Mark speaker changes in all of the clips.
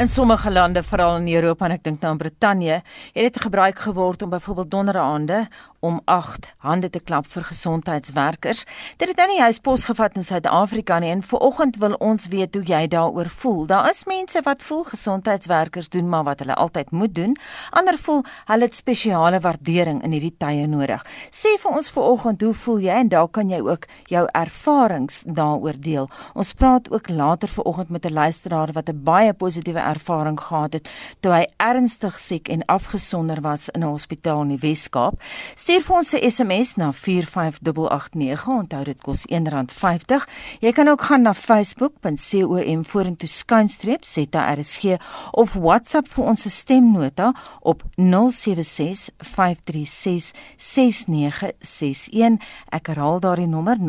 Speaker 1: In sommige lande, veral in Europa en ek dink nou in Brittanje, het dit gebruik geword om byvoorbeeld donderaande om 8 hande te klap vir gesondheidswerkers. Dit het nou nie huis posgevat in Suid-Afrika nie en vanoggend wil ons weet hoe jy daaroor voel. Daar is mense wat voel gesondheidswerkers doen maar wat hulle altyd moet doen. Ander voel hulle het spesiale waardering in hierdie tye nodig. Sê vir ons vanoggend, hoe voel jy en daar kan jy ook jou ervarings daaroor deel. Ons praat ook later vanoggend met 'n luisteraar wat 'n baie positiewe ervaring gehad het toe hy ernstig siek en afgesonder was in 'n hospitaal in die Wes-Kaap. Stuur vir ons 'n SMS na 45889. Onthou dit kos R1.50. Jy kan ook gaan na facebook.com vorentoe skynstreep ZRSG of WhatsApp vir ons stemnota op 0765366961. Ek herhaal daardie nommer 0765366961.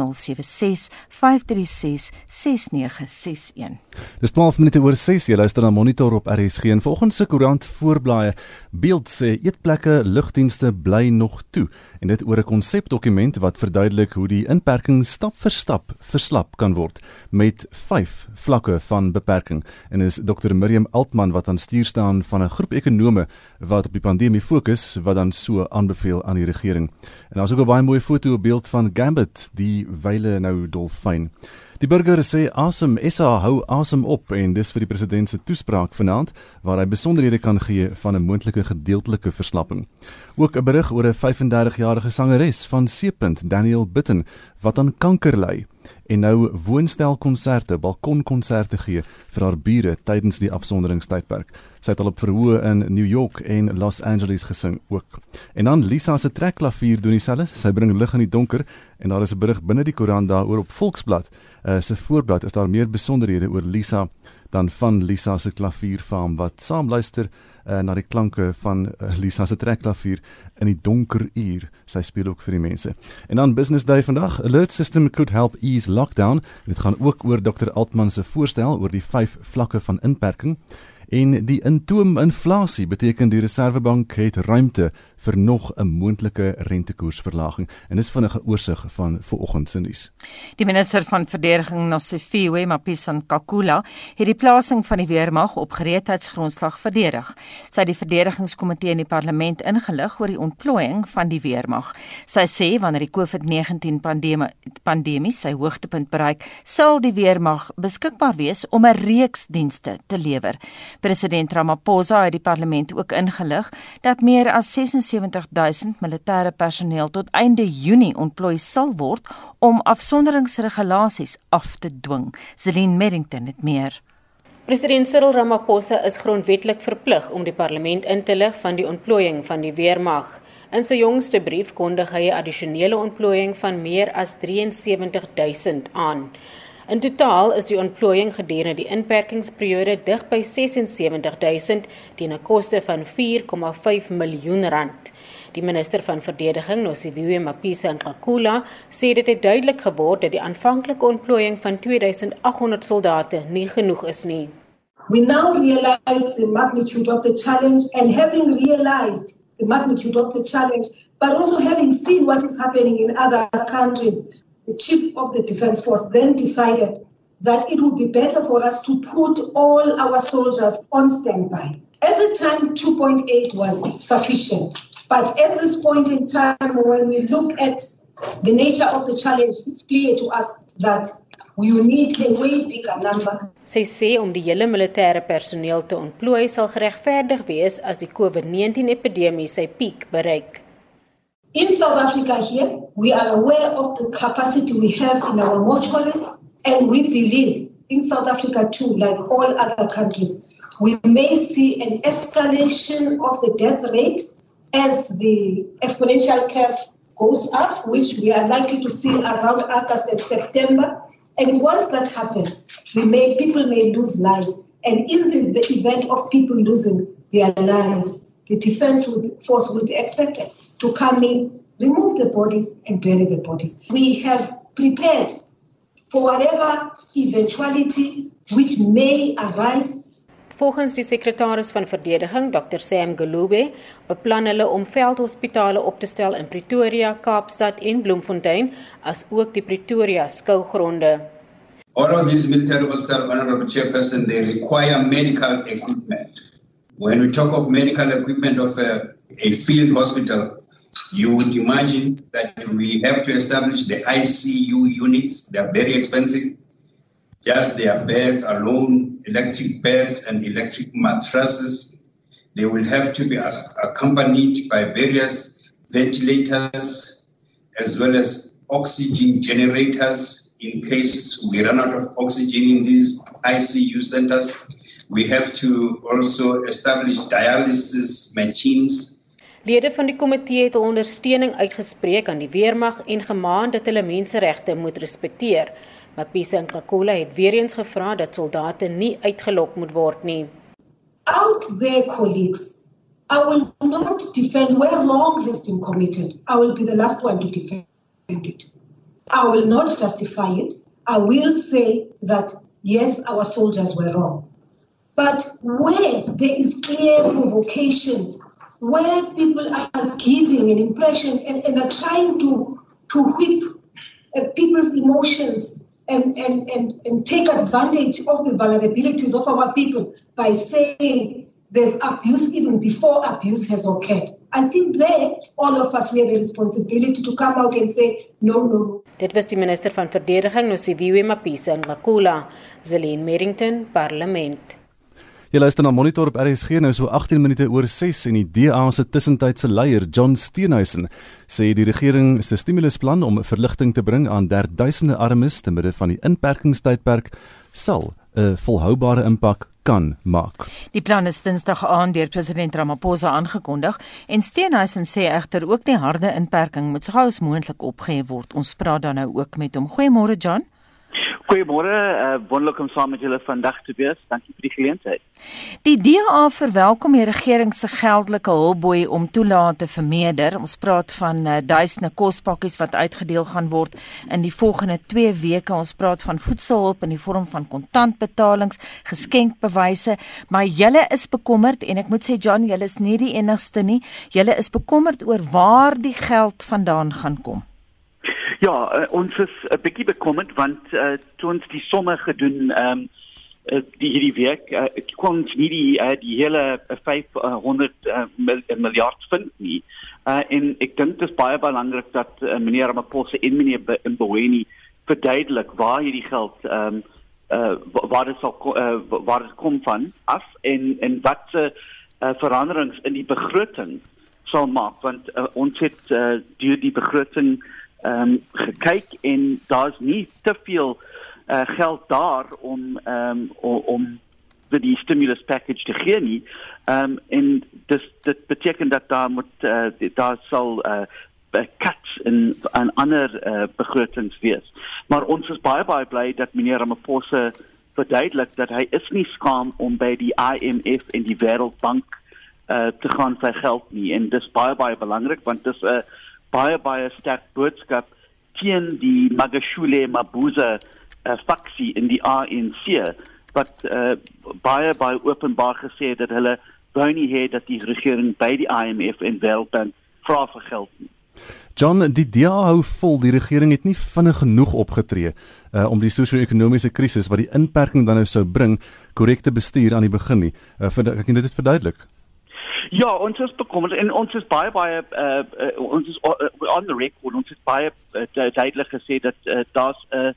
Speaker 2: Dis 12 minute oor 6. Jy luister na Monitor op RSG en vanoggend se koerant voorblaaie beeld sê eetplekke lugdienste bly nog toe en dit oor 'n konsepdokument wat verduidelik hoe die inperking stap vir stap verslap kan word met 5 vlakke van beperking en is Dr Miriam Altman wat aan stuur staan van 'n groep ekonome wat op die pandemie fokus wat dan so aanbeveel aan die regering. En daar's ook 'n baie mooi foto beeld van Gambit die wyle nou dolfyn. Die burger sê asem SA hou asem op en dis vir die president se toespraak vanaand waar hy besonderhede kan gee van 'n moontlike gedeeltelike verslapping. Ook 'n berig oor 'n 35-jarige sangeres van Seepunt, Daniel Bitten, wat aan kanker ly en nou woonstelkonserte, balkonkonserte gee vir haar bure tydens die afsonderingstydperk. Sy het al op verhoë in New York en Los Angeles gesing ook. En dan Lisa se trekklavier doen dieselfde. Sy bring lig in die donker en daar is 'n berig binne die koerant daaroor op Volksblad uh, se voorblad is daar meer besonderhede oor Lisa dan van Lisa se klavierfarm wat saam luister uh, na die klanke van uh, Lisa se trekklavier in die donker uur. Sy speel ook vir die mense. En dan business day vandag, alert system could help ease lockdown. Dit gaan ook oor Dr Altman se voorstel oor die vyf vlakke van inperking. En die intoom inflasie beteken die Reserwebank het ruimte vir nog 'n moontlike rentekoersverlaging en dis vinnige oorsig van vanoggend se nuus.
Speaker 1: Die minister van verdediging Nosifiwe Mapisa-Nkakula het die plasing van die weermag op gereedheidsgrondslag verdedig. Sy het die verdedigingskomitee in die parlement ingelig oor die ontplooiing van die weermag. Sy sê wanneer die COVID-19 pandemie pandemie sy hoogtepunt bereik, sal die weermag beskikbaar wees om 'n reeks dienste te lewer. President Ramaphosa het die parlement ook ingelig dat meer as 70000 militêre personeel tot einde Junie ontplooi sal word om afsonderingsregulasies af te dwing. Celine Merrington het meer.
Speaker 3: President Cyril Ramaphosa is grondwetlik verplig om die parlement in te lig van die ontplooiing van die weermag. In sy jongste brief kondig hy 'n addisionele ontplooiing van meer as 73000 aan. In totaal is die ontplooiing gedurende die inperkingsperiode dig by 76000 teen 'n koste van 4,5 miljoen rand. Die minister van verdediging, Nosiviwe Mapisa Nkakula, sê dit het duidelik geword dat die aanvanklike ontplooiing van 2800 soldate nie genoeg is nie.
Speaker 4: We now realize the magnitude of the challenge and having realized the magnitude of the challenge but also having seen what is happening in other countries the chief of the defense force then decided that it would be better for us to put all our soldiers on standby. At the time, 2.8 was sufficient. But at this point in time, when we look at the nature of the challenge, it's clear to us that will need a way bigger number.
Speaker 3: Sy sê om die hele militêre personeel te ontplooi sal geregverdig wees as die COVID-19 epidemie sy piek bereik.
Speaker 4: In South Africa here, we are aware of the capacity we have in our mortuaries, and we believe in South Africa too, like all other countries, we may see an escalation of the death rate as the exponential curve goes up, which we are likely to see around August and September. And once that happens, we may people may lose lives. And in the, the event of people losing their lives, the defense force will be expected to come in, remove the bodies, and bury the bodies. We have prepared for whatever eventuality which may arise.
Speaker 3: Volgens die sekretaris van verdediging, Dr Sam Galube, beplan hulle om veldhospitale op te stel in Pretoria, Kaapstad en Bloemfontein, as ook die Pretoria skougronde.
Speaker 5: All of these military hospitals, Honorable Chairperson, they require medical equipment. When we talk of medical equipment of a, a field hospital, you would imagine that we have to establish the ICU units. They're very expensive. Just their beds alone, electric beds and electric mattresses. They will have to be accompanied by various ventilators as well as oxygen generators in case we run out of oxygen in these ICU centers. We have to also establish dialysis machines
Speaker 3: Lede van die komitee het ondersteuning uitgespreek aan die weermag en gemaan dat hulle menseregte moet respekteer. Mapisa Nkakula het weer eens gevra dat soldate nie uitgelok moet word nie.
Speaker 4: Out there colleagues, I will not defend where wrong has been committed. I will be the last one to defend it. I will not justify it. I will say that yes, our soldiers were wrong. But where there is clear provocation where people are giving an impression and, and are trying to, to whip uh, people's emotions and, and, and, and take advantage of the vulnerabilities of our people by saying there's abuse even before abuse has occurred. I think there, all of us, we have a responsibility to come out and say, no, no.
Speaker 3: Dit was die minister van verdediging Nosiviwe Mapisa Ngakula, Zelin Merrington, Parlement.
Speaker 2: Jy luister na Monitor op RSG nou so 18 minute oor 6 en die DA se tussentydse leier John Steenhuisen sê die regering se stimulusplan om verligting te bring aan derduisende armes te midde van die inperkingstydperk sal 'n volhoubare impak kan maak.
Speaker 1: Die plan is Dinsdag aan deur president Ramaphosa aangekondig en Steenhuisen sê egter ook die harde inperking moet so gou as moontlik opgehef word. Ons praat dan nou ook met hom. Goeiemôre John.
Speaker 6: Goeiemôre, uh, wonderlik om saam met julle vandag te wees. Dankie vir die geleentheid.
Speaker 1: Die DA verwelkom die regering se geldelike hulpboei om toelaat te vermeerder. Ons praat van uh, duisende kospakkies wat uitgedeel gaan word in die volgende 2 weke. Ons praat van voedselhulp in die vorm van kontantbetalings, geskenkbewyse, maar julle is bekommerd en ek moet sê John, julle is nie die enigste nie. Julle is bekommerd oor waar die geld vandaan gaan kom.
Speaker 6: Ja, uh, ons is 'n uh, bietjie bekommerd want uh, toe ons die somme gedoen ehm um, uh, die hierdie week uh, kon ons nie die uh, die hele 500 uh, mil, miljard vind nie. Uh, en ek dink dit is baie belangrik dat uh, meneer Ramaphosa en meneer Mboweni verduidelik waar hierdie geld ehm um, uh, waar dit sal uh, waar dit kom van af en en wat se uh, veranderings in die begroting sal maak want uh, ons het uh, deur die begroting ehm um, gekyk en daar's nie te veel uh, geld daar om ehm um, om, vir die stimulus package te gee nie. Ehm um, en dis dit beteken dat daar moet uh, daar sal uh, cuts in 'n ander uh, begrotings wees. Maar ons is baie baie bly dat meneer Ramaphosa verduidelik dat hy is nie skaam om by die IMF en die Wêreldbank uh, te gaan vir geld nie en dis baie baie belangrik want dis 'n uh, baie baie sterk boodskap teen die Magashule Mabuza uh, faksie in die ANC wat uh, baie baie openbaar gesê het dat hulle wou nie hê dat die regering by die IMF en Wêreldbank vra vir geld nie.
Speaker 2: John, die DA hou vol die regering het nie vinnig genoeg opgetree uh, om die sosio-ekonomiese krisis wat die inperking dan nou sou bring korrek te bestuur aan die begin nie. Uh, vind, ek kan dit verduidelik.
Speaker 6: Ja, ons is bekommerd en ons is baie baie uh, uh, ons is uh, on the record ons het baie uh, duidelik gesê dat uh, daar's 'n uh,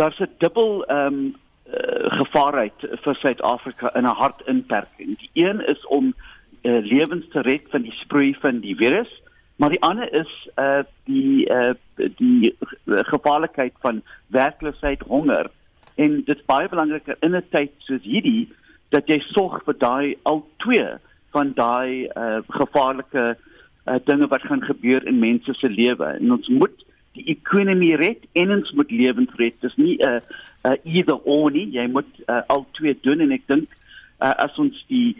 Speaker 6: daar's 'n dubbel ehm um, uh, gevaarheid vir Suid-Afrika in 'n hartinperking. Die een is om uh, lewens te red van die sproei van die virus, maar die ander is uh die uh die gevaarlikheid van werkloosheid, honger en dit is baie belangrik in 'n tyd soos hierdie dat jy sorg vir daai al twee van daai uh, gevaarlike uh, dinge wat gaan gebeur in mense se lewe. En ons moet die ekonomie red en ons moet lewens red. Dis nie 'n uh, uh, either or nie. Jy moet uh, al twee doen en ek dink uh, as ons die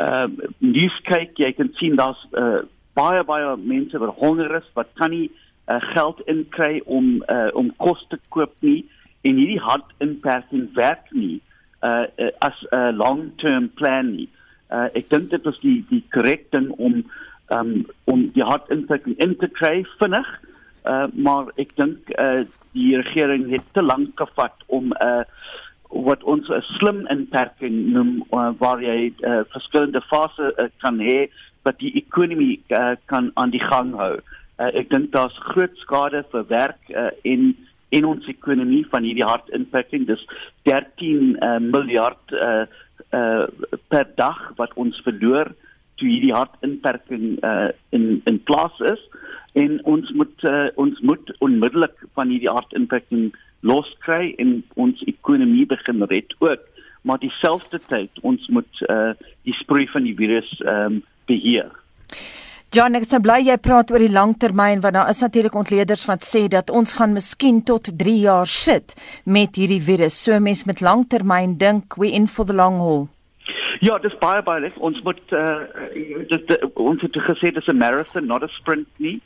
Speaker 6: uh, nuus kyk jy kan sien daar's uh, baie baie mense wat honger is wat kan nie uh, geld inkry om uh, om kos te koop nie en hierdie hard inperking werk nie uh, uh, as 'n long term plan nie uh, ek dink dit was die die korrek ding om um, om die hartintegrasie in te kry vinnig uh, maar ek dink uh, die regering het te lank gevat om 'n uh, wat ons 'n slim inperking noem uh, waar jy uh, verskillende fases uh, kan hê wat die ekonomie uh, kan aan die gang hou. Uh, ek dink daar's groot skade vir werk uh, en in ons ekonomie van hierdie hartinperking. Dis 13 uh, miljard uh, uh, per dag wat ons verloor toe hierdie hartinperking uh, in in plaas is en ons moet uh, ons moet onmiddellik van hierdie hartinperking loskry en ons ekonomie begin red ook maar dieselfde tyd ons moet uh, die sproei van die virus um, beheer.
Speaker 1: John, ek sê bly jy praat oor die langtermyn want daar is natuurlik ontleeders wat sê dat ons gaan miskien tot 3 jaar sit met hierdie virus. So mens met langtermyn dink we in for the long haul.
Speaker 6: Ja, dis baie baie lief. Ons moet uh, dis die, ons het gesê dis 'n marathon, not a sprint nie.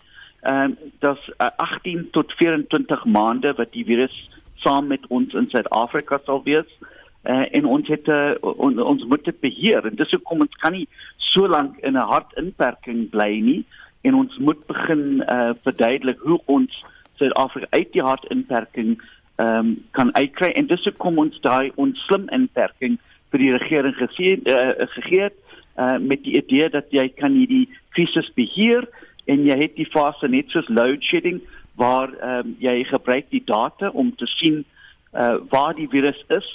Speaker 6: Ehm um, dis uh, 18 tot 24 maande wat die virus saam met ons in Suid-Afrika sal wees. Uh, en ons het uh, on, ons moet dit beheer. En dis hoekom ons kan nie so lank in 'n hartinperking bly nie. En ons moet begin uh, verduidelik hoe ons Suid-Afrika uit die hartinperking ehm um, kan uitkry. En dis hoekom ons daai ons slim inperking vir die regering gegee uh, gegee het uh, met die idee dat jy kan hierdie krisis beheer en jy het die fase net soos load shedding waar um, jy gebruik die data om te sien uh, waar die virus is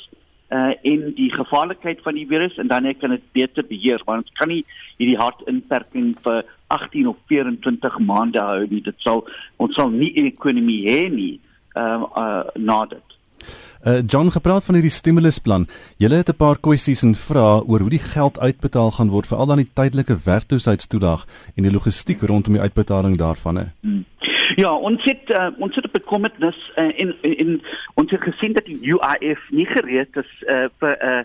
Speaker 6: uh, en die gevaarlikheid van die virus en dan kan dit beter beheer want ons kan nie hierdie hartinperking vir 18 of 24 maande hou nie dit sal ons sal nie 'n ekonomie hê nie uh, uh, na dit
Speaker 2: Uh, John gepraat van hierdie stimulusplan. Julle het 'n paar kwessies en vrae oor hoe die geld uitbetaal gaan word, veral dan die tydelike werkloosheidstoedag en die logistiek rondom die uitbetaling daarvan hè. Hmm.
Speaker 6: Ja, ons het uh, ons het bekommernis uh, in in ons het gesien dat die UIF nie gereed is uh, vir 'n uh,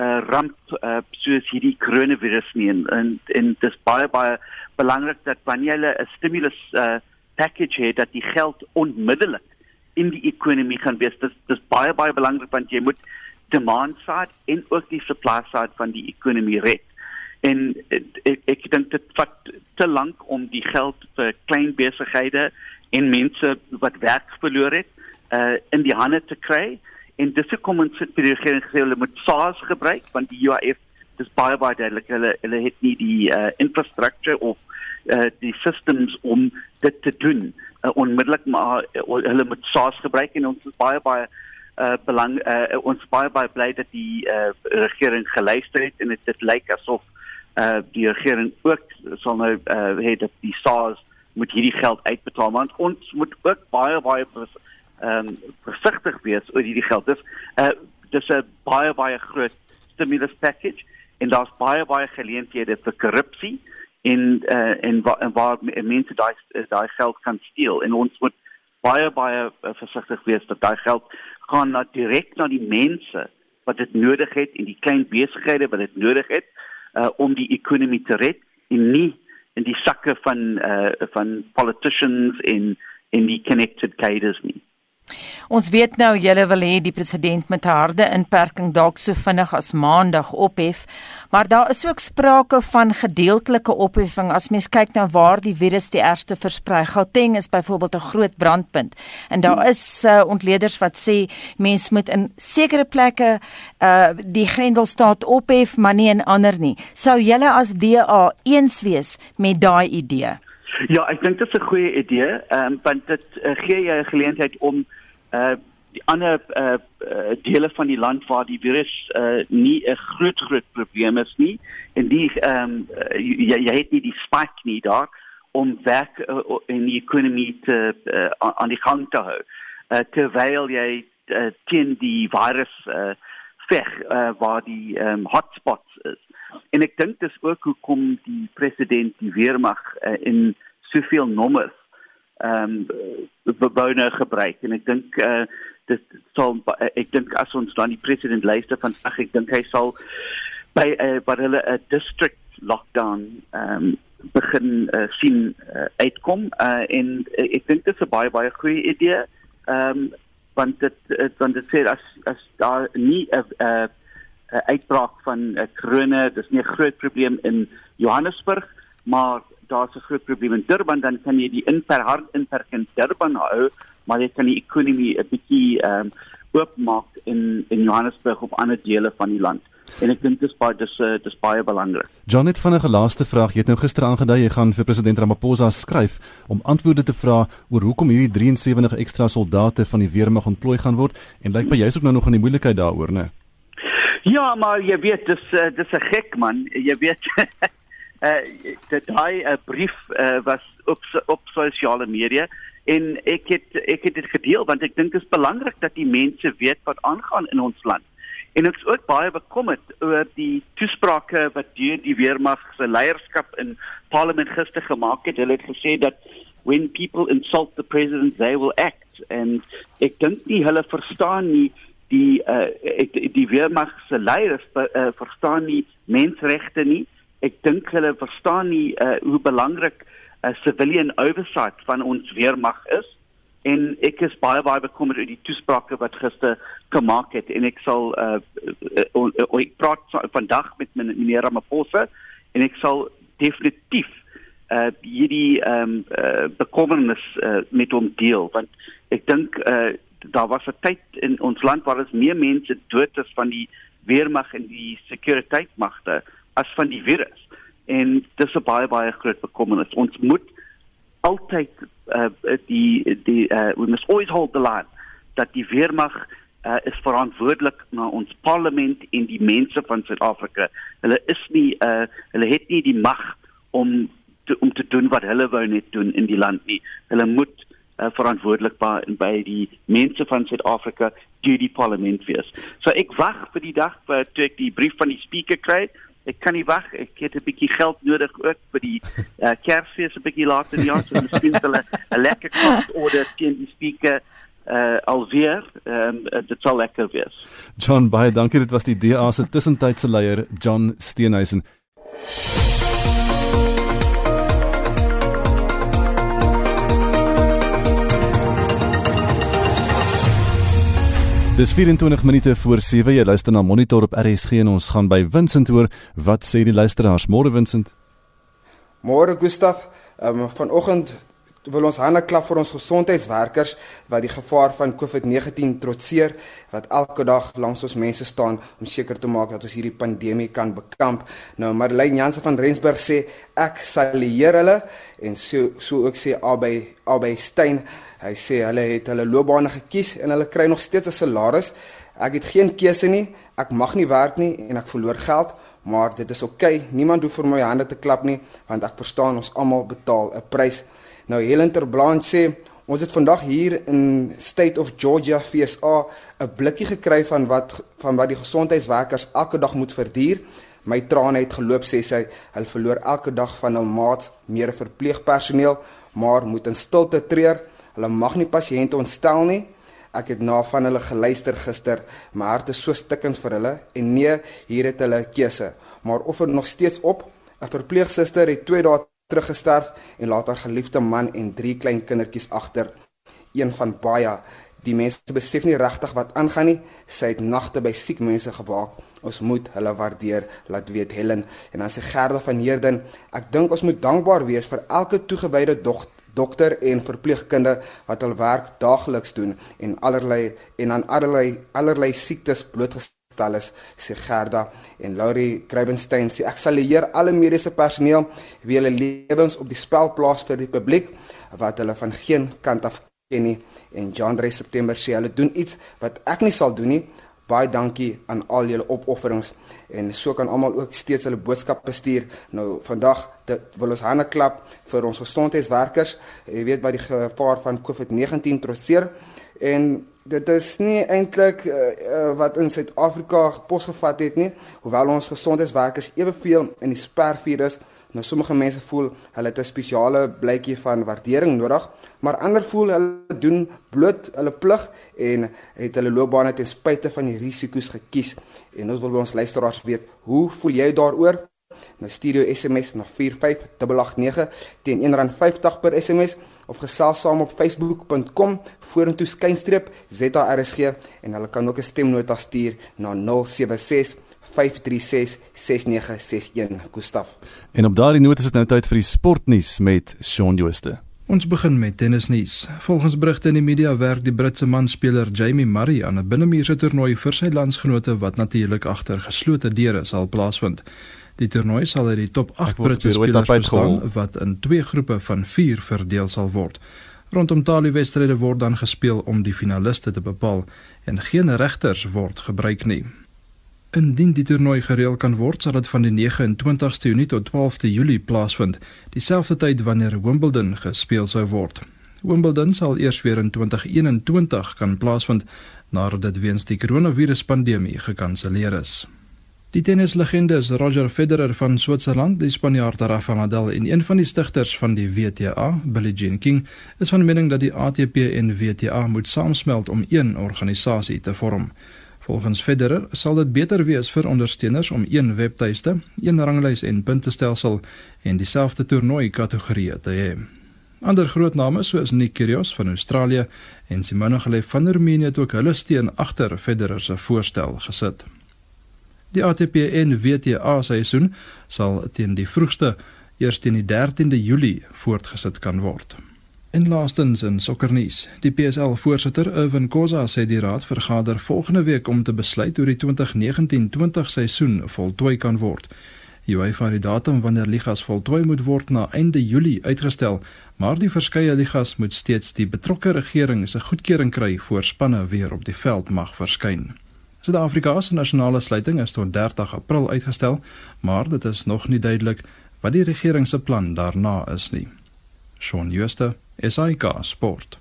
Speaker 6: uh, ramp uh, soos hierdie coronavirus nie en en, en dis baie baie belangrik dat wanneer jy 'n stimulus uh, package het dat die geld onmiddellik in die ekonomie gaan wees. Dis dis baie baie belangrik want jy moet demand side en ook die supply side van die ekonomie red. En ek ek dink dit vat te lank om die geld vir klein besighede en mense wat werk verloor het uh in die hande te kry. En dis hoekom ons sit by die regering gesê hulle moet SARS gebruik want die UIF dis baie baie duidelik hulle hulle het nie die uh infrastructure of uh die systems om dit te doen uh, onmiddellik maar uh, hulle moet SARS gebruik en ons is baie baie uh, belang uh, ons baie baie bly dat die uh, regering geluister het en dit, dit lyk asof uh, die regering ook sal nou uh, hê dat die SARS moet hierdie geld uitbetaal want ons moet ook baie baie ehm um, versigtig wees oor hierdie geld. Dis uh, dis 'n baie baie groot stimulus package en daar's baie baie geleenthede vir korrupsie en uh, en, wa en waar mense daai daai geld kan steel en ons moet baie baie uh, versigtig wees dat daai geld gaan na direk na die mense wat dit nodig het en die klein besighede wat dit nodig het uh, om die ekonomie te red en nie in die sakke van uh, van politicians in in die connected cadres nie
Speaker 1: Ons weet nou julle wil hê die president met 'n harde inperking dalk so vinnig as maandag ophef, maar daar is ook sprake van gedeeltelike opheffing as mens kyk na waar die virus die ergste versprei. Gauteng is byvoorbeeld 'n groot brandpunt en daar is uh, ontleeders wat sê mens moet in sekere plekke uh die grendelstaat ophef, maar nie in ander nie. Sou julle as DA eens wees met daai idee?
Speaker 6: Ja, ek dink dit is 'n goeie idee, um, want dit uh, gee jy 'n geleentheid om uh die ander uh, uh dele van die land waar die virus uh nie 'n groot groot probleem is nie. En die ehm um, jy, jy het nie die spike nie daar om werk uh, in die ekonomie te uh, aan die gang te hou. Uh, terwyl jy uh, teen die virus uh veg uh, waar die um, hotspots is. En ek dink dis ook hoekom die president die weermag uh, in soveel nommers ehm um, bewoner gebruik. En ek dink eh uh, dit sal ek dink as ons dan die president luister van ag ek dink hy sal by uh, by hulle 'n district lockdown ehm um, begin uh, sien uh, uitkom. Uh, en uh, ek dink dit is 'n baie baie goeie idee. Ehm um, want dit want dit sê as as daar nie 'n 'n uitbraak van uh, corona dis nie 'n groot probleem in Johannesburg maar daar's 'n groot probleem in Durban dan kan jy die inper hard inperk in Durban hou maar jy kan die ekonomie 'n bietjie ehm um, oopmaak in in Johannesburg of ander dele van die land. En ek dink dis baie dis uh, dis baie belangrik.
Speaker 2: Janet van 'n laaste vraag. Jy het nou gister aangedui jy gaan vir president Ramaphosa skryf om antwoorde te vra oor hoekom hierdie 73 ekstra soldate van die weermag ontplooi gaan word en lyk my jy's ook nou nog in die moeilikheid daaroor, né?
Speaker 6: Ja, maar jy weet dis uh, dis 'n gek man. Jy weet uh dit daai 'n brief uh, was op op sosiale media en ek het ek het dit gedeel want ek dink dit is belangrik dat die mense weet wat aangaan in ons land. En ek is ook baie bekommerd oor die toesprake wat deur die weermag se leierskap in parlement gister gemaak het. Hulle het gesê dat when people insult the president they will act and ek dink nie hulle verstaan nie die uh, die weermag se leiers uh, verstaan nie menseregte nie ek dink hulle verstaan nie uh, hoe belangrik uh, civilian oversight van ons weermag is. En ek is baie baie bekommerd oor die toesprake wat gister gemaak het. En ek sal uh, uh, uh, uh, ek praat vandag met meneer Ramaphosa. En ek sal definitief uh, hierdie um, uh, bekommernis uh, met hom deel. Want ek dink uh, daar was 'n tyd in ons land waar ons meer mense dood is van die weermag en die sekuriteitsmagte as van die virus. En dis 'n baie baie groot bekommernis. Ons moet altyd uh, die die uh, we must always hold the line dat die weermag uh, is verantwoordelik na ons parlement en die mense van Suid-Afrika. Hulle is nie uh, hulle het nie die mag om te, om te doen wat hulle wou net doen in die land nie. Hulle moet uh, verantwoordelik by die mense van Suid-Afrika deur die parlement wees. So ek wag vir die dag vir toe ek die brief van die speaker kry ek kan nie wag ek het 'n bietjie geld nodig ook vir die uh, Kersfees 'n bietjie later in die jaar so miskien hulle 'n lekker kos order teen die speaker uh alweer ehm um, dit sal lekker wees.
Speaker 2: John baie dankie dit was die DA se tussentydse leier John Steenhuisen. Dis 24 minute voor 7. Jy luister na Monitor op RSG en ons gaan by Vincent hoor. Wat sê die luisteraars? Môre Vincent.
Speaker 7: Môre Gustaf. Ehm um, vanoggend wil ons hande klap vir ons gesondheidswerkers wat die gevaar van COVID-19 trotseer wat elke dag langs ons mense staan om seker te maak dat ons hierdie pandemie kan bekamp. Nou Marlene Jansen van Rensburg sê ek salueer hulle en so so ook sê albei albei Stein Hy sê hulle het hulle loopbane gekies en hulle kry nog steeds 'n salaris. Ek het geen keuse nie. Ek mag nie werk nie en ek verloor geld, maar dit is oukei. Okay. Niemand hoef vir my hande te klap nie want ek verstaan ons almal betaal 'n prys. Nou Helen Terblanche sê ons het vandag hier in State of Georgia FSA 'n blikkie gekry van wat van wat die gesondheidswerkers elke dag moet verduur. My trane het geloop sê sy. Hulle verloor elke dag van hul maats, meer verpleegpersoneel, maar moet in stilte treur. Hulle mag nie pasiënte ontstel nie. Ek het na van hulle geluister gister. My hart is so stikkend vir hulle en nee, hier het hulle keuse. Maar offer nog steeds op. 'n Verpleegsuster het 2 dae terug gesterf en laat haar geliefde man en 3 klein kindertjies agter. Een van baie. Die mense besef nie regtig wat aangaan nie. Sy het nagte by siek mense gewaak. Ons moet hulle waardeer, laat weet Helen en dan sê Gerda van Heerden, ek dink ons moet dankbaar wees vir elke toegewyde dogter dokter en verpleegkundige wat hul werk daagliks doen en allerlei en aan allerlei allerlei siektes blootgestel is sê Gerda en Laurie Kruibenstein sê ek sal leer alle mediese personeel wie hulle lewens op die spel plaas vir die publiek wat hulle van geen kant af ken nie. En Jan Dre September sê hulle doen iets wat ek nie sal doen nie. Baie dankie aan al julle opofferings. En so kan almal ook steeds hulle boodskappe stuur. Nou vandag wil ons hande klap vir ons gesondheidswerkers. Jy weet wat die gevaar van COVID-19 trotseer. En dit is nie eintlik uh, uh, wat in Suid-Afrika posgevat het nie, hoewel ons gesondheidswerkers eweveel in die spervirus Nou sommige mense voel hulle het 'n spesiale blykie van waardering nodig, maar ander voel hulle doen bloot hulle plig en het hulle loopbane ten spyte van die risiko's gekies. En ons wil by ons luisteraars weet, hoe voel jy daaroor? Nou stuur jou SMS na 45889 teen R1.50 per SMS of gesels saam op facebook.com vorentoe skynstreep ZARSG en hulle kan ook 'n stemnota stuur na 076 5366961 Gustaf.
Speaker 2: En op daardie noot is dit nou tyd vir die sportnuus met Shaun Jooste.
Speaker 8: Ons begin met tennisnuus. Volgens berigte in die media werk die Britse manspeler Jamie Murray aan 'n binnemuurse toernooi vir sy landsgenote wat natuurlik agter geslote deure sal plaasvind. Die toernooi sal uit die top 8 Britse spelers bestaan wat in twee groepe van 4 verdeel sal word. Rondom talie wedstryde word dan gespeel om die finaliste te bepaal en geen regters word gebruik nie. Indien die toernooi gereël kan word, sal dit van die 29ste Junie tot 12de Julie plaasvind, dieselfde tyd wanneer Wimbledon gespeel sou word. Wimbledon sal eers weer in 2021 kan plaasvind nadat dit weens die koronaviruspandemie gekanselleer is. Die tennislegende is Roger Federer van Switserland, die Spanjaard Rafael Nadal en een van die stigters van die WTA, Billie Jean King, is van mening dat die ATP en WTA moet saamsmelt om een organisasie te vorm. Volgens Federer sal dit beter wees vir ondersteuners om een webtuiste, een ranglys en puntestelsel en dieselfde toernooi kategorieë te hê. Ander groot name soos Nick Kyrgios van Australië en Simona Halep van Roemenië het ook hulle steun agter Federer se voorstel gesit. Die ATP en WTA seisoen sal teen die vroegste eers teen die 13de Julie voortgesit kan word. En laastens in sokkernuus. Die PSL voorsitter Irvin Khoza sê die raad vergader volgende week om te besluit hoe die 2019-20 seisoen voltooi kan word. Die UEFA het die datum wanneer ligas voltooi moet word na einde Julie uitgestel, maar die verskeie ligas moet steeds die betrokke regering se goedkeuring kry voor spanne weer op die veld mag verskyn. Suid-Afrika se nasionale sluiting is tot 30 April uitgestel, maar dit is nog nie duidelik wat die regering se plan daarna is nie. Shaun Schuster SAK Sport.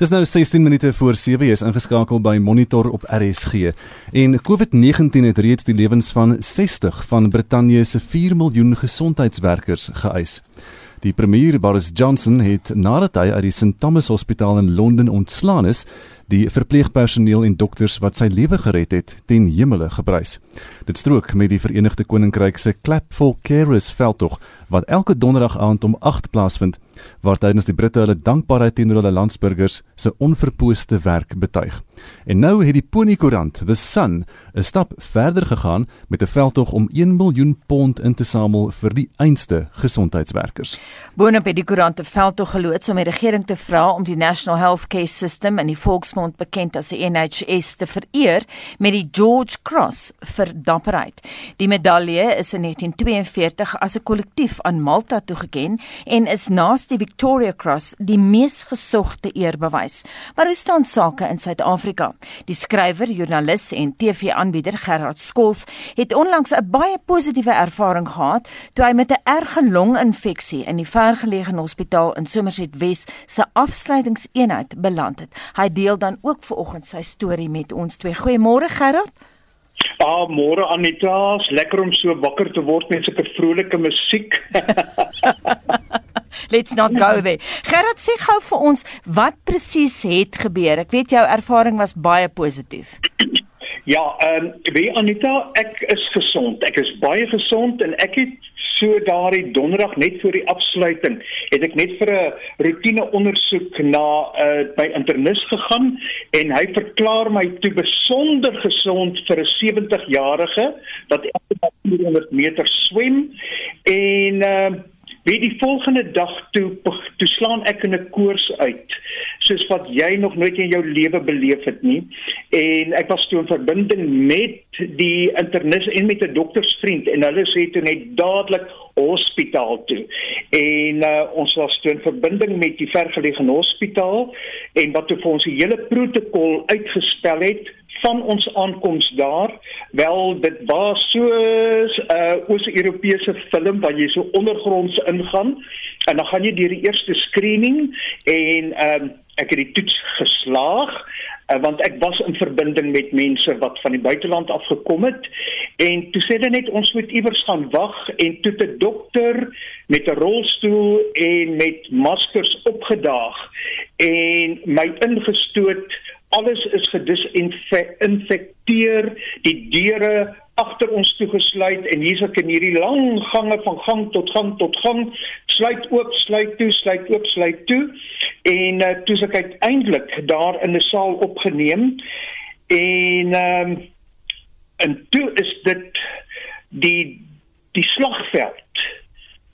Speaker 2: Dis nou 16 minute voor 7 is ingeskakel by Monitor op RSG en COVID-19 het reeds die lewens van 60 van Brittanje se 4 miljoen gesondheidswerkers geëis. Die premier Boris Johnson het nadat hy uit die St Thomas Hospitaal in Londen ontslaan is, die verpleegpersoneel en dokters wat sy lewe gered het, ten hemele geprys. Dit strook met die Verenigde Koninkryk se Clap for Carers veldtog wat elke donderdag aand om 8 plaasvind waar tydens die Britte hulle dankbaarheid teenoor hulle landsburgers se onverpooste werk betuig. En nou het die Pony Koerant, The Sun, 'n stap verder gegaan met 'n veldtog om 1 miljoen pond in te samel vir die einste gesondheidswerkers.
Speaker 1: Boonop het die koerant 'n veldtog geloods om die regering te vra om die National Healthcare System in die volksmond bekend as die NHS te vereer met die George Cross vir dapperheid. Die medalje is in 1942 as 'n kollektief aan Malta toegeken en is naas die Victoria Cross die mees gesogte eerbewys. Maar hoe staan sake in Suid-Afrika? Die skrywer, joernalis en TV-aanbieder Gerard Skols het onlangs 'n baie positiewe ervaring gehad toe hy met 'n erge longinfeksie in die vergeleë hospitaal in Somerset Wes se afsluitingseenheid beland het. Hy deel dan ook vanoggend sy storie met ons twee. Goeiemôre Gerard.
Speaker 9: Ah, môre Anita, lekker om so wakker te word met sulke vrolike musiek.
Speaker 1: Let's not go there. Gerard sê gou vir ons wat presies het gebeur. Ek weet jou ervaring was baie positief.
Speaker 9: Ja, ehm um, wie Anita, ek is gesond. Ek is baie gesond en ek het so daardie donderdag net voor die afsluiting het ek net vir 'n rotine ondersoek na uh, by internis gegaan en hy verklaar my toe besonder gesond vir 'n 70 jarige dat elke dag 400 meter swem en uh, Wie die volgende dag toe toe slaan ek in 'n koers uit soos wat jy nog nooit in jou lewe beleef het nie. En ek was toe in verbinding met die internis en met 'n doktersvriend en hulle sê toe net dadelik hospitaal toe. En uh, ons was toe in verbinding met die vergeleë hospitaal en wat toe vir ons die hele protokol uitgestel het van ons aankoms daar wel dit was so 'n uh, Oos-Europese film waar jy so ondergronds ingaan en dan gaan jy deur die eerste screening en um, ek het die toets geslaag uh, want ek was in verbinding met mense wat van die buiteland af gekom het en toe sê hulle net ons moet iewers gaan wag en toe 'n dokter met 'n rolstoel en met maskers opgedaag en my ingestoot alles is gedisinfekteer, die deure agter ons toegesluit en hier's ek in hierdie lang gange van gang tot gang tot gang, sluit oop, sluit toe, sluit oop, sluit toe. En uh, toe ek uiteindelik daar in 'n saal opgeneem en ehm um, en toe is dit die die slagveld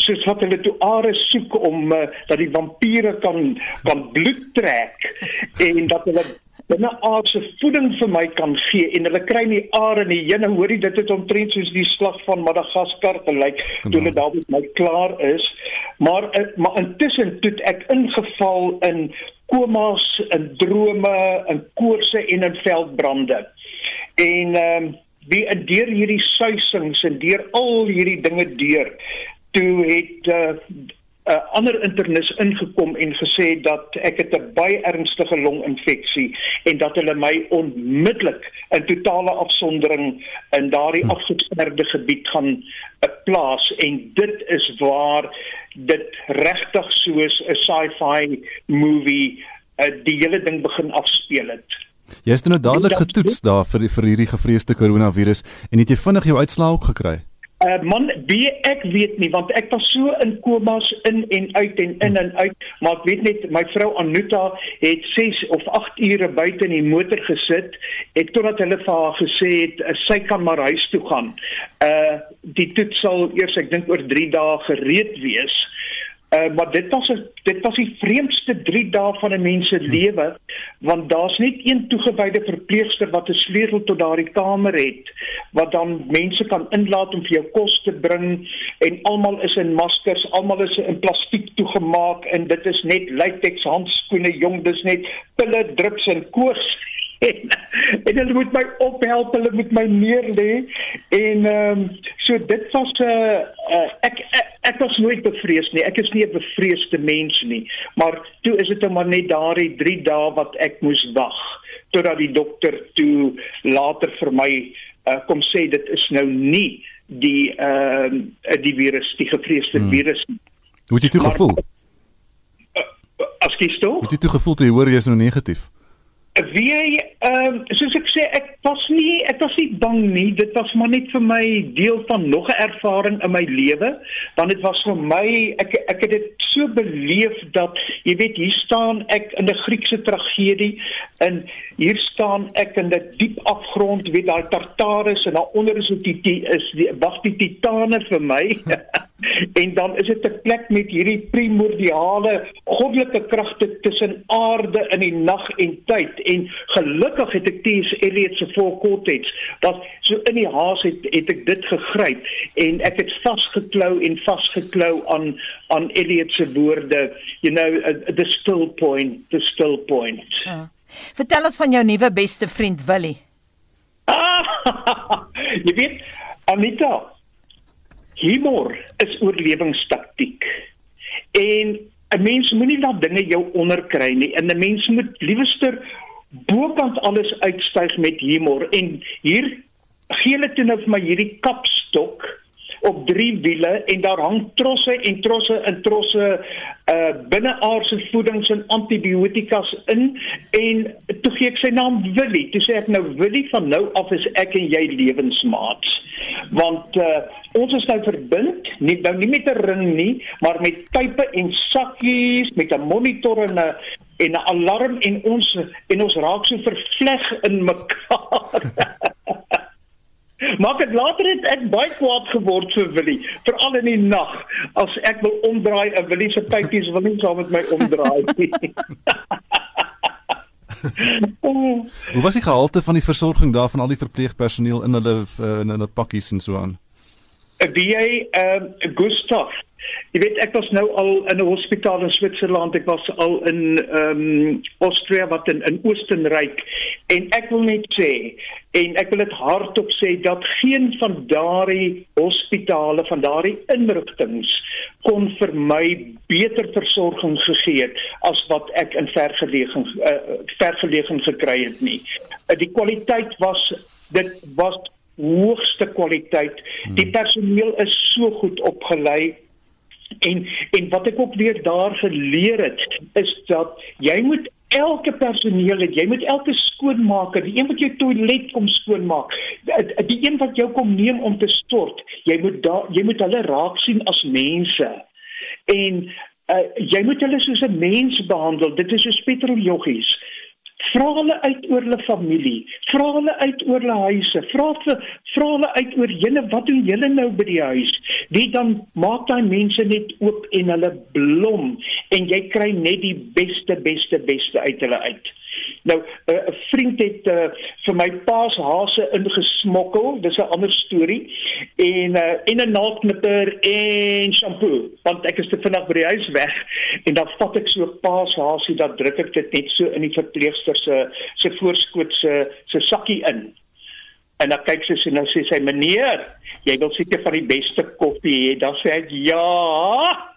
Speaker 9: soos wat hulle toe are soek om uh, dat die vampiere kan kan bloed trek en dat hulle binne aardse voeding vir my kan gee en hulle kry nie are nie. Jy nou hoorie dit het omtrent soos die slag van Madagaskar gelyk toe hulle daar met my klaar is. Maar eh, maar intussen toe ek ingeval in komas, in drome, in koorse en in veldbrande. En ehm um, wie deur hierdie suisings en deur al hierdie dinge deur toe het uh, uh, ander internis ingekom en gesê dat ek het 'n baie ernstige longinfeksie en dat hulle my onmiddellik in totale afsondering in daardie hm. afgesonderde gebied gaan uh, plaas en dit is waar dit regtig soos 'n sci-fi movie uh, die hele ding begin afspeel het.
Speaker 2: Jy is nou dadelik getoets daar vir vir hierdie gevreesde koronavirus en het jy vinnig jou uitslae ook gekry?
Speaker 9: Uh, man, wie ek weet nie want ek was so in komas in en uit en in en uit, maar ek weet net my vrou Anuta het 6 of 8 ure buite in die motor gesit en totdat hulle vir haar gesê het uh, sy kan maar huis toe gaan. Uh die toets sal eers ek dink oor 3 dae gereed wees. Uh, maar dit was 'n dit was die vreemdste 3 dae van 'n mens se lewe want daar's net een toegewyde verpleegster wat 'n sleutel tot daardie kamer het wat dan mense kan inlaat om vir jou kos te bring en almal is in maskers, almal is in plastiek toegemaak en dit is net latex handskoene, jong, dis net pille, drups en koors en, en hulle moet my ophelp, hulle moet my neerlê en ehm um, so dit was 'n uh, uh, ek, ek ek was nooit bevrees nie. Ek is nie 'n bevreesde mens nie, maar toe is dit maar net daardie 3 dae wat ek moes wag totdat die dokter toe later vir my uh, kom sê dit is nou nie die ehm uh, die virus, die gevreesde hmm. virus.
Speaker 2: Hoe het jy toe gevoel?
Speaker 9: Uh, uh, as jy toe?
Speaker 2: Hoe het jy toe gevoel toe jy hoor jy is nou negatief?
Speaker 9: Wie ehm um, soos ek sê ek was nie ek was nie bang nie. Dit was maar net vir my deel van nog 'n ervaring in my lewe want dit was vir my ek ek het dit so beleef dat jy weet hier staan ek in 'n Griekse tragedie en hier staan ek in 'n diep afgrond. Weet daai Tartarus en daaronder is die is die wag die titane vir my en dan is dit 'n plek met hierdie primordiale goddelike kragte tussen aarde in die nag en tyd. En gelukkig het ek T.S. Eliot se Four Quartets wat so in die haas het het ek dit gegryp. En ek het vasgeklou en vasgeklou aan aan Eliot se woorde. You know uh, the still point the still point. Ja.
Speaker 1: Vertel ons van jou nuwe beste vriend Willie.
Speaker 9: Jy weet Anita humor is oorlewingstaktiek. En 'n mens moenie laat dinge jou onderkry nie. En 'n mens moet liewerster bokant alles uitstyg met humor. En hier gee hulle toe nou vir my hierdie kapstok op drie wiele en daar hang trosse en trosse en trosse uh binneaardse voedings en antibiotikas in en toe gee ek sy naam Willie. Toe sê ek nou Willie van nou af is ek en jy lewensmaats. Want uh ons is nou verbind, nie nou nie met 'n ring nie, maar met pype en sakkies, met 'n monitor en 'n en 'n alarm en ons en ons raak so vervleg in mekaar. Maar ek later het ek baie kwaad geword vir Willie, veral in die nag as ek wil omdraai en Willie se pypies wil nie saam met my omdraai nie.
Speaker 2: Hoe was die gehalte van die versorging daar van al die verpleegpersoneel in hulle in hulle pakkies en so aan?
Speaker 9: Wie ehm uh, Gustav Jy weet ek was nou al in 'n hospitaal in Switserland, ek was al in ehm um, Austria wat in in Oostenryk en ek wil net sê en ek wil dit hardop sê dat geen van daardie hospitale van daardie inrigtinge kon vir my beter versorging gegee het as wat ek in vergeleë uh, vergeleë gekry het nie. Uh, die kwaliteit was dit was hoogste kwaliteit. Die hmm. personeel is so goed opgelei En en wat ek ook weer daar geleer het is dat jy moet elke personeel het, jy moet elke skoonmaker, die een wat jou toilet kom skoonmaak, die, die een wat jou kom neem om te stort, jy moet daar jy moet hulle raak sien as mense. En uh, jy moet hulle soos 'n mens behandel. Dit is soos petroljoggies. Vra hulle uit oor hulle familie, vra hulle uit oor hulle huise, vra vra hulle uit oor julle wat doen julle nou by die huis? Wie dan maak daai mense net oop en hulle blom en jy kry net die beste beste beste uit hulle uit. Nou eh, 'n uh, vriend het uh, vir my paas hase ingesmokkel, dis 'n ander storie. En uh, en 'n naaldknipper en shampoo, want ek is te vinnig by die huis weg en dan vat ek so paas hasie, dan druk ek dit net so in die verpleegster se se voorskoot se se sakkie in. En dan kyk sy en dan sê sy meneer, jy wil seker van die beste koffie hê. Dan sê ek ja.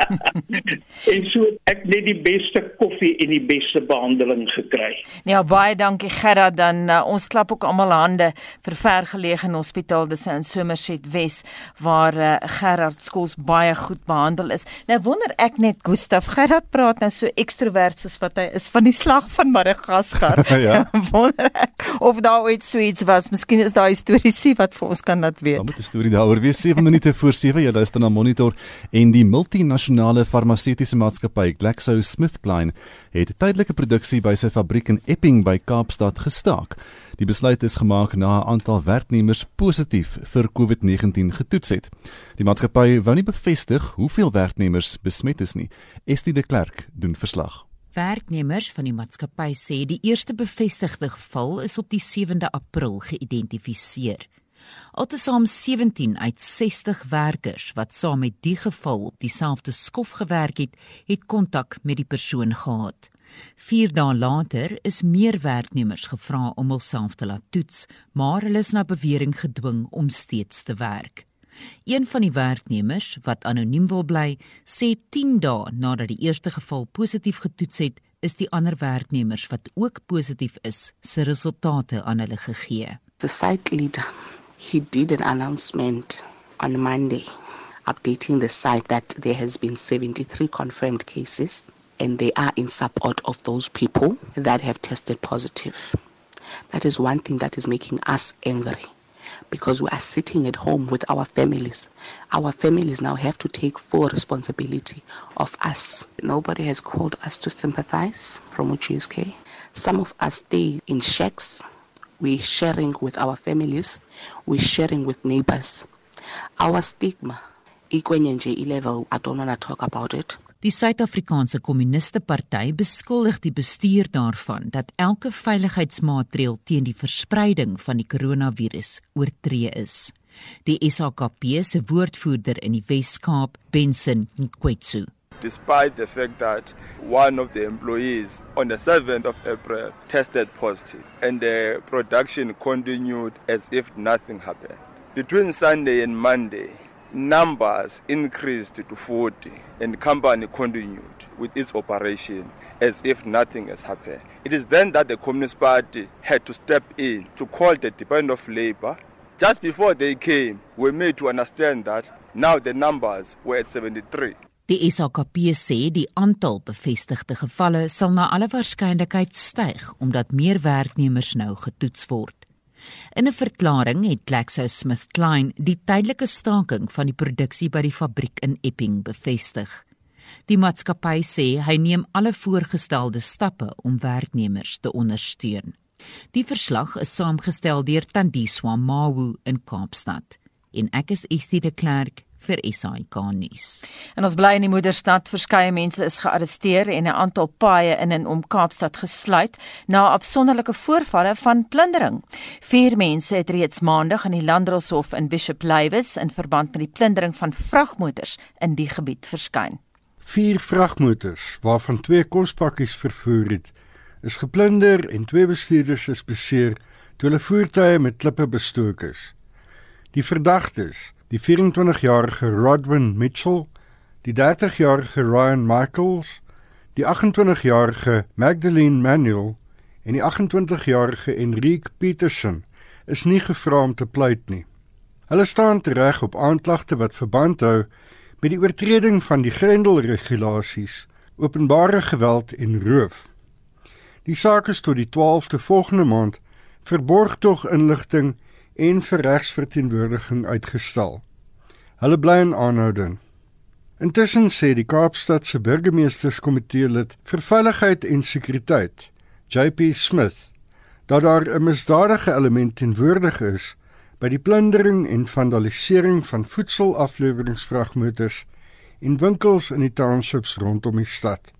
Speaker 9: en so ek net die beste koffie en die beste behandeling gekry.
Speaker 1: Ja, baie dankie Gerard. Dan uh, ons klap ook almal hande vir vergeleë hospitaal dis in Somerset Wes waar uh, Gerard Skols baie goed behandel is. Nou wonder ek net Gustaf Gerard praat nou so ekstrovert soos wat hy is van die slag van Madagaskar. ja. wonder ek of daar ooit so iets was. Miskien is daai storie sie wat vir ons kan laat weet.
Speaker 2: Ja, moet 'n storie daaroor wees 7 minute voor 7 jy luister na Monitor en die multinasionale internasionale farmaseutiese maatskappy GlaxoSmithKline het tydelike produksie by sy fabriek in Epping by Kaapstad gestaak. Die besluit is gemaak na 'n aantal werknemers positief vir COVID-19 getoets het. Die maatskappy wou nie bevestig hoeveel werknemers besmet is nie. Estie de Klerk doen verslag.
Speaker 10: Werknemers van die maatskappy sê die eerste bevestigde geval is op die 7de April geïdentifiseer. Altesaam 17 uit 60 werkers wat saam met die geval op dieselfde skof gewerk het, het kontak met die persoon gehad. 4 dae later is meer werknemers gevra om hulself te laat toets, maar hulle is na bewering gedwing om steeds te werk. Een van die werknemers wat anoniem wil bly, sê 10 dae nadat die eerste geval positief getoets het, is die ander werknemers wat ook positief is, se resultate aan hulle gegee.
Speaker 11: The site leader he did an announcement on Monday updating the site that there has been 73 confirmed cases and they are in support of those people that have tested positive. That is one thing that is making us angry because we are sitting at home with our families. Our families now have to take full responsibility of us. Nobody has called us to sympathize from UGSK. Some of us stay in shacks we're sharing with our families, we're sharing with neighbors. Our stigma, ikwenye nje level, I don't want to talk about it.
Speaker 10: Die Suid-Afrikaanse Kommuniste Party beskuldig die bestuur daarvan dat elke veiligheidsmaatreël teen die verspreiding van die koronavirus oortree is. Die SAKP se woordvoerder in die Wes-Kaap, Benson Nkwetsu,
Speaker 12: despite the fact that one of the employees on the 7th of April tested positive and the production continued as if nothing happened. Between Sunday and Monday, numbers increased to 40 and the company continued with its operation as if nothing has happened. It is then that the Communist Party had to step in to call the Department of Labor. Just before they came, we made to understand that now the numbers were at 73.
Speaker 10: Die SAKP sê die aantal bevestigde gevalle sal na alle waarskynlikheid styg omdat meer werknemers nou getoets word. In 'n verklaring het GlaxoSmithKline die tydelike staking van die produksie by die fabriek in Epping bevestig. Die maatskappy sê hy neem alle voorgestelde stappe om werknemers te ondersteun. Die verslag is saamgestel deur Tandiswa Mawu in Kaapstad en ek is Estie de Klerk vir SAK nuus.
Speaker 1: En ons bly in die moederstad, verskeie mense is gearresteer en 'n aantal paaie in en om Kaapstad gesluit na afsonderlike voorvalle van plundering. Vier mense het reeds maandag in die Landdroshof in Bishop Lywes in verband met die plundering van vragmotors in die gebied verskyn.
Speaker 13: Vier vragmotors waarvan twee kospakkies vervoer het, is geplunder en twee bestuurders is beseer toe hulle voertuie met klippe bestook is. Die verdagtes die 24-jarige Rodwin Mitchell, die 30-jarige Ryan Michaels, die 28-jarige Magdalene Manuel en die 28-jarige Enrique Peterson is nie gevra om te pleit nie. Hulle staan reg op aanklagte wat verband hou met die oortreding van die grendelregulasies, openbare geweld en roof. Die saak is tot die 12de volgende maand verborg tog inligting en vir regsverteenwoordiging uitgestel. Hulle bly in aanhouding. Intussen sê die Kaapstad se burgemeesterskomitee lid vir veiligheid en sekuriteit, JP Smith, dat daar 'n misdadige element teenwoordig is by die plundering en vandalisering van voedselafleweringsvragmotors in winkels in die townships rondom die stad.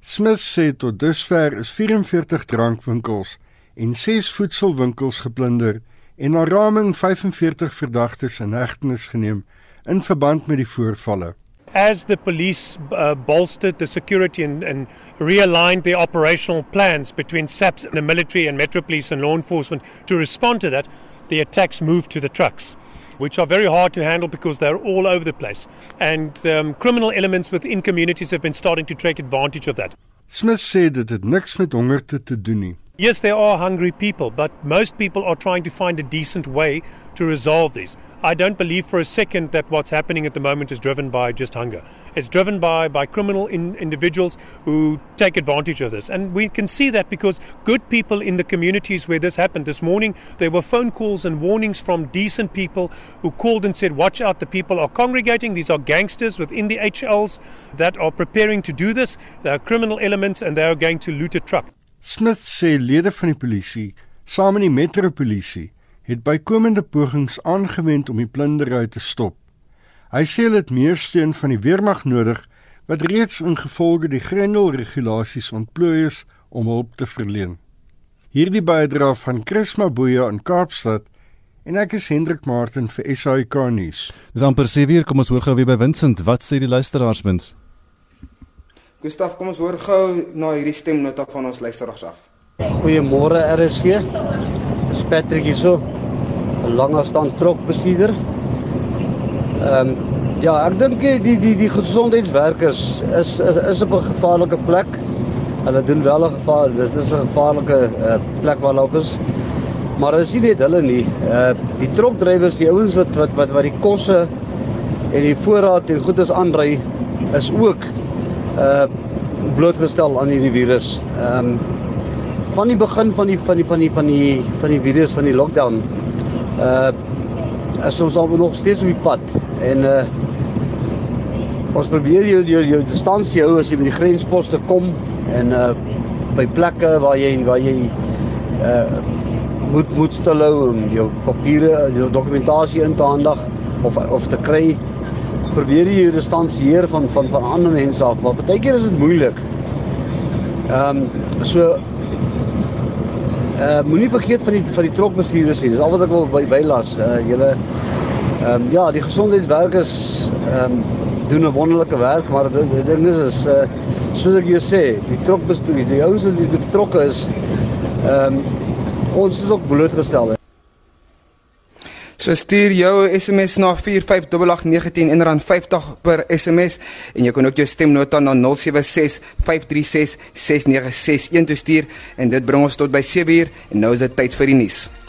Speaker 13: Smith sê tot dusver is 44 drankwinkels en 6 voedselwinkels geplunder en na raming 45 verdagtes in hegtenis geneem in verband met die voorvalle.
Speaker 14: As the police uh, bolstered the security and, and realigned their operational plans between SAPS and the military and Metro Police and law enforcement to respond to that, the attacks moved to the trucks, which are very hard to handle because they're all over the place. And um, criminal elements within communities have been starting to take advantage of that.
Speaker 13: Smith sê dit het niks met hongerte te doen nie.
Speaker 14: Yes, there are hungry people, but most people are trying to find a decent way to resolve this. I don't believe for a second that what's happening at the moment is driven by just hunger. It's driven by, by criminal in, individuals who take advantage of this. And we can see that because good people in the communities where this happened this morning, there were phone calls and warnings from decent people who called and said, Watch out, the people are congregating. These are gangsters within the HLs that are preparing to do this. They are criminal elements and they are going to loot a truck.
Speaker 13: Smith sê lede van die polisie, saam met die metropolisie, het bykomende pogings aangewend om die plundering te stop. Hy sê het meer steun van die weermag nodig wat reeds ingevolge die grendelregulasies ontplooi is om hulp te verleen. Hierdie bydra van Chris Mabuya in Kaapstad en ek is Hendrik Martin vir SAK nuus.
Speaker 2: Dis amper 7uur, kom ons hoor gou weer by Vincent. Wat sê die luisteraars mens?
Speaker 7: Gustaf, kom ons hoor gou na hierdie stemnota van ons luisteraars af.
Speaker 15: Goeiemôre RSG. Dis Patrick hierso. 'n Langafstand trokbestuurder. Ehm um, ja, ek dink die die die gesondheidswerkers is is is op 'n gevaarlike plek. Hulle doen wel 'n gevaar, dit is 'n gevaarlike uh, plek waar hulle op is. Maar dit is nie net hulle nie. Uh die trokdrywers, die ouens wat wat wat wat die kosse en die voorraad en goederes aandry is ook uh blootgestel aan hierdie virus. Ehm um, van die begin van die van die van die van die van die virus van die lockdown uh is ons al nog steeds op die pad en uh ons probeer jou jou, jou distansie hou as jy by die grensposte kom en uh by plekke waar jy waar jy uh moet moet stil hou om jou papiere, jou dokumentasie in te handig of of te kry probeer jy distansieer van van van ander mense af, maar baie keer is dit moeilik. Ehm um, so uh moenie vergeet van die van die trokbestuurders nie. Dis al wat ek wil by, bylas. Uh julle ehm um, ja, die gesondheidswerkers ehm um, doen 'n wonderlike werk, maar die ding is is uh soos ek jou sê, die trokbestuurders, die ouens wat betrokke is, ehm um, ons is ook blootgestel.
Speaker 7: So stuur jou SMS na 45819 en dan 50 per SMS en jy kan ook jou stemnota na 0765366961 toe stuur en dit bring ons tot by 7uur en nou is dit tyd vir die nuus.